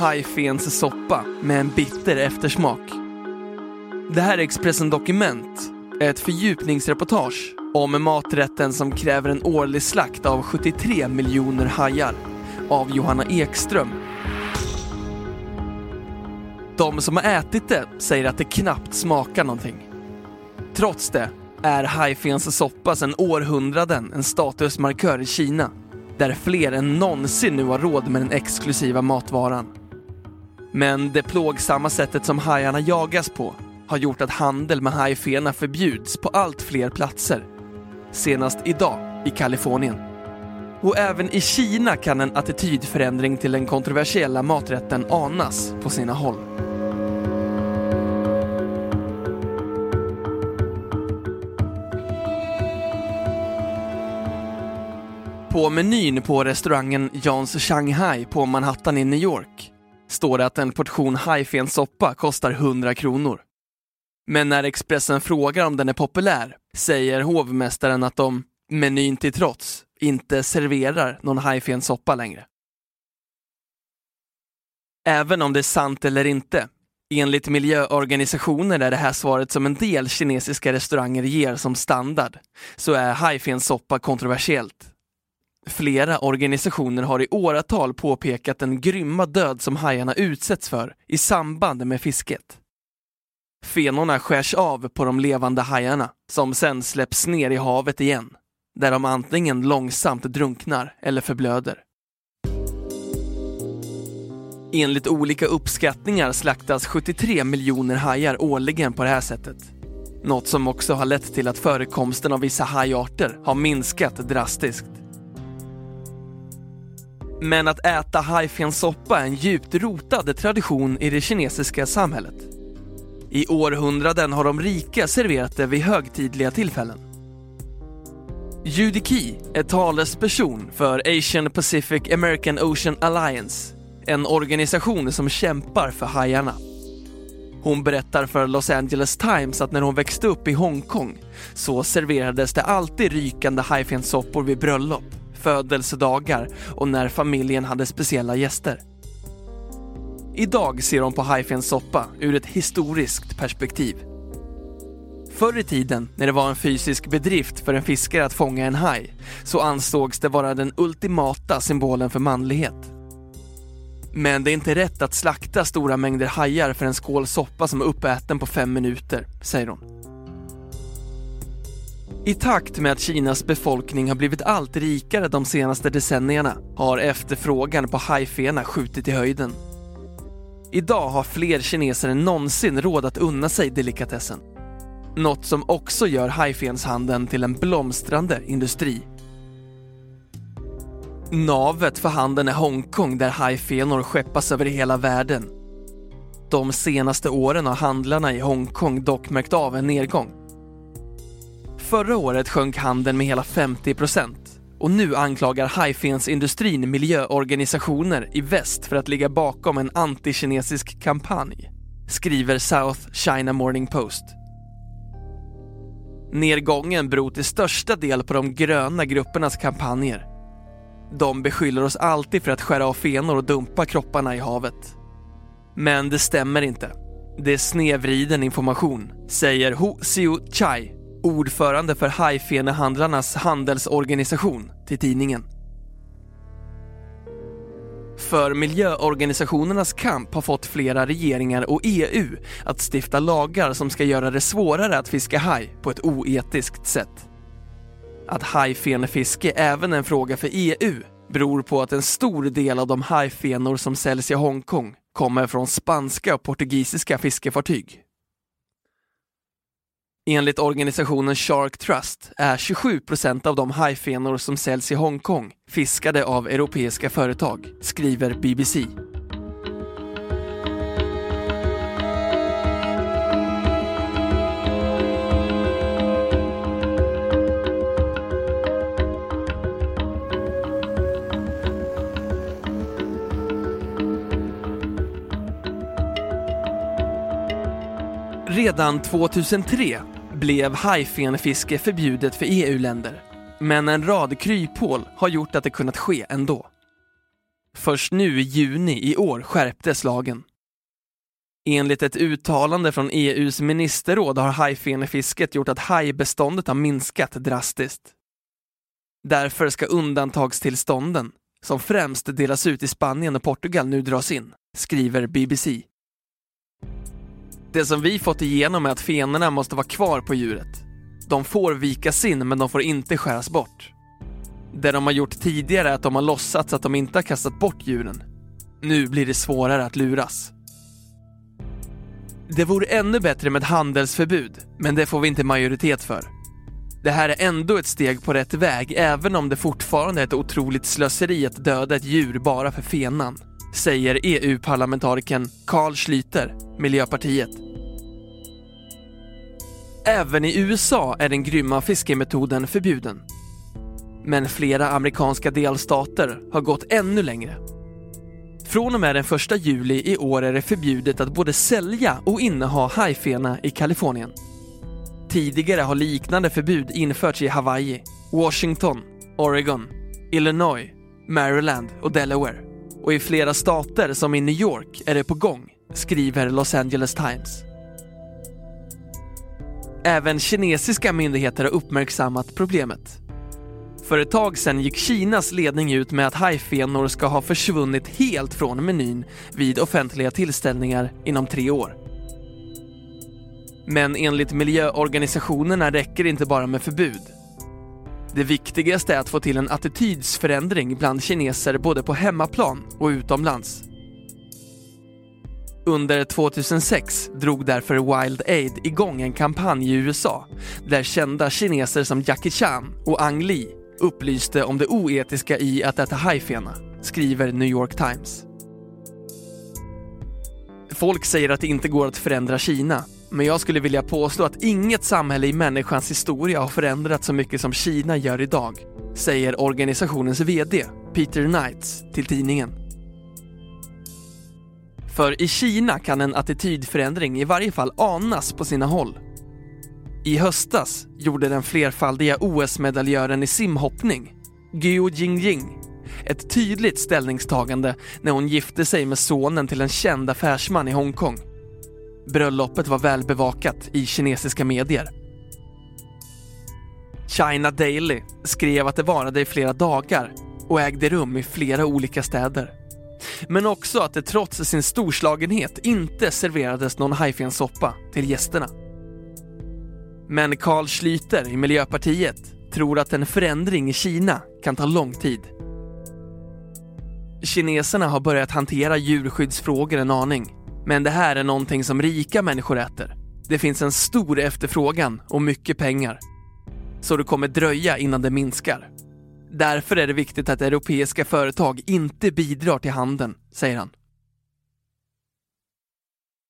Hajfens soppa med en bitter eftersmak. Det här är Expressen Dokument, ett fördjupningsreportage om maträtten som kräver en årlig slakt av 73 miljoner hajar av Johanna Ekström. De som har ätit det säger att det knappt smakar någonting. Trots det är hajfens soppa sedan århundraden en statusmarkör i Kina där fler än någonsin nu har råd med den exklusiva matvaran. Men det plågsamma sättet som hajarna jagas på har gjort att handel med hajfena förbjuds på allt fler platser. Senast idag i Kalifornien. Och även i Kina kan en attitydförändring till den kontroversiella maträtten anas på sina håll. På menyn på restaurangen Jans Shanghai på Manhattan i New York står det att en portion hajfensoppa kostar 100 kronor. Men när Expressen frågar om den är populär säger hovmästaren att de, menyn till trots, inte serverar någon hajfensoppa längre. Även om det är sant eller inte, enligt miljöorganisationer är det här svaret som en del kinesiska restauranger ger som standard, så är hajfensoppa kontroversiellt. Flera organisationer har i åratal påpekat den grymma död som hajarna utsätts för i samband med fisket. Fenorna skärs av på de levande hajarna som sen släpps ner i havet igen, där de antingen långsamt drunknar eller förblöder. Enligt olika uppskattningar slaktas 73 miljoner hajar årligen på det här sättet. Något som också har lett till att förekomsten av vissa hajarter har minskat drastiskt. Men att äta hajfensoppa är en djupt rotad tradition i det kinesiska samhället. I århundraden har de rika serverat det vid högtidliga tillfällen. Judy Key är talesperson för Asian Pacific American Ocean Alliance, en organisation som kämpar för hajarna. Hon berättar för Los Angeles Times att när hon växte upp i Hongkong så serverades det alltid rykande hajfensoppor vid bröllop födelsedagar och när familjen hade speciella gäster. Idag ser hon på hajfens soppa ur ett historiskt perspektiv. Förr i tiden, när det var en fysisk bedrift för en fiskare att fånga en haj, så ansågs det vara den ultimata symbolen för manlighet. Men det är inte rätt att slakta stora mängder hajar för en skål soppa som är uppäten på fem minuter, säger hon. I takt med att Kinas befolkning har blivit allt rikare de senaste decennierna har efterfrågan på hajfena skjutit i höjden. Idag har fler kineser än någonsin råd att unna sig delikatessen. Något som också gör hajfenshandeln till en blomstrande industri. Navet för handeln är Hongkong där hajfenor skeppas över hela världen. De senaste åren har handlarna i Hongkong dock märkt av en nedgång. Förra året sjönk handeln med hela 50 procent och nu anklagar hajfensindustrin miljöorganisationer i väst för att ligga bakom en antikinesisk kampanj, skriver South China Morning Post. Nedgången beror till största del på de gröna gruppernas kampanjer. De beskyller oss alltid för att skära av fenor och dumpa kropparna i havet. Men det stämmer inte. Det är snedvriden information, säger Hu Xiu Chai, ordförande för hajfenehandlarnas handelsorganisation, till tidningen. För miljöorganisationernas kamp har fått flera regeringar och EU att stifta lagar som ska göra det svårare att fiska haj på ett oetiskt sätt. Att hajfenefiske även är en fråga för EU beror på att en stor del av de hajfenor som säljs i Hongkong kommer från spanska och portugisiska fiskefartyg Enligt organisationen Shark Trust är 27 procent av de hajfenor som säljs i Hongkong fiskade av europeiska företag, skriver BBC. Redan 2003 blev hajfenfiske förbjudet för EU-länder. Men en rad kryphål har gjort att det kunnat ske ändå. Först nu i juni i år skärptes lagen. Enligt ett uttalande från EUs ministerråd har hajfenefisket gjort att hajbeståndet har minskat drastiskt. Därför ska undantagstillstånden, som främst delas ut i Spanien och Portugal, nu dras in, skriver BBC. Det som vi fått igenom är att fenorna måste vara kvar på djuret. De får vikas in men de får inte skäras bort. Det de har gjort tidigare är att de har låtsats att de inte har kastat bort djuren. Nu blir det svårare att luras. Det vore ännu bättre med ett handelsförbud, men det får vi inte majoritet för. Det här är ändå ett steg på rätt väg, även om det fortfarande är ett otroligt slöseri att döda ett djur bara för fenan säger EU-parlamentarikern Carl Schlüter, Miljöpartiet. Även i USA är den grymma fiskemetoden förbjuden. Men flera amerikanska delstater har gått ännu längre. Från och med den 1 juli i år är det förbjudet att både sälja och inneha hajfena i Kalifornien. Tidigare har liknande förbud införts i Hawaii, Washington, Oregon, Illinois, Maryland och Delaware och i flera stater som i New York är det på gång, skriver Los Angeles Times. Även kinesiska myndigheter har uppmärksammat problemet. För ett tag sedan gick Kinas ledning ut med att hajfenor ska ha försvunnit helt från menyn vid offentliga tillställningar inom tre år. Men enligt miljöorganisationerna räcker det inte bara med förbud. Det viktigaste är att få till en attitydsförändring bland kineser både på hemmaplan och utomlands. Under 2006 drog därför Wild Aid igång en kampanj i USA där kända kineser som Jackie Chan och Ang Lee upplyste om det oetiska i att äta hajfena, skriver New York Times. Folk säger att det inte går att förändra Kina men jag skulle vilja påstå att inget samhälle i människans historia har förändrats så mycket som Kina gör idag, säger organisationens VD Peter Knights till tidningen. För i Kina kan en attitydförändring i varje fall anas på sina håll. I höstas gjorde den flerfaldiga OS-medaljören i simhoppning, Guo Jingjing, ett tydligt ställningstagande när hon gifte sig med sonen till en känd affärsman i Hongkong. Bröllopet var välbevakat i kinesiska medier. China Daily skrev att det varade i flera dagar och ägde rum i flera olika städer. Men också att det trots sin storslagenhet inte serverades någon hajfensoppa till gästerna. Men Carl Schlüter i Miljöpartiet tror att en förändring i Kina kan ta lång tid. Kineserna har börjat hantera djurskyddsfrågor en aning men det här är någonting som rika människor äter. Det finns en stor efterfrågan och mycket pengar. Så det kommer dröja innan det minskar. Därför är det viktigt att europeiska företag inte bidrar till handeln, säger han.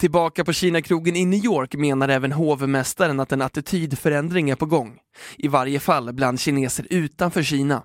Tillbaka på Kinakrogen i New York menar även hovmästaren att en attitydförändring är på gång. I varje fall bland kineser utanför Kina.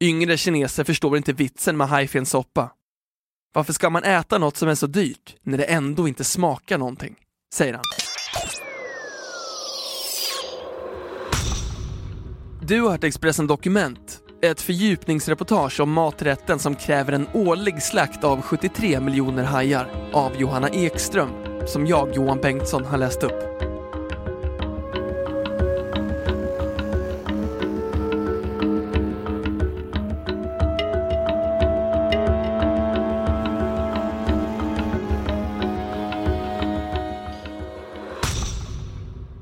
Yngre kineser förstår inte vitsen med hajfensoppa varför ska man äta något som är så dyrt när det ändå inte smakar någonting? Säger han. Du har hört Expressen Dokument, ett fördjupningsreportage om maträtten som kräver en årlig slakt av 73 miljoner hajar av Johanna Ekström, som jag, Johan Bengtsson, har läst upp.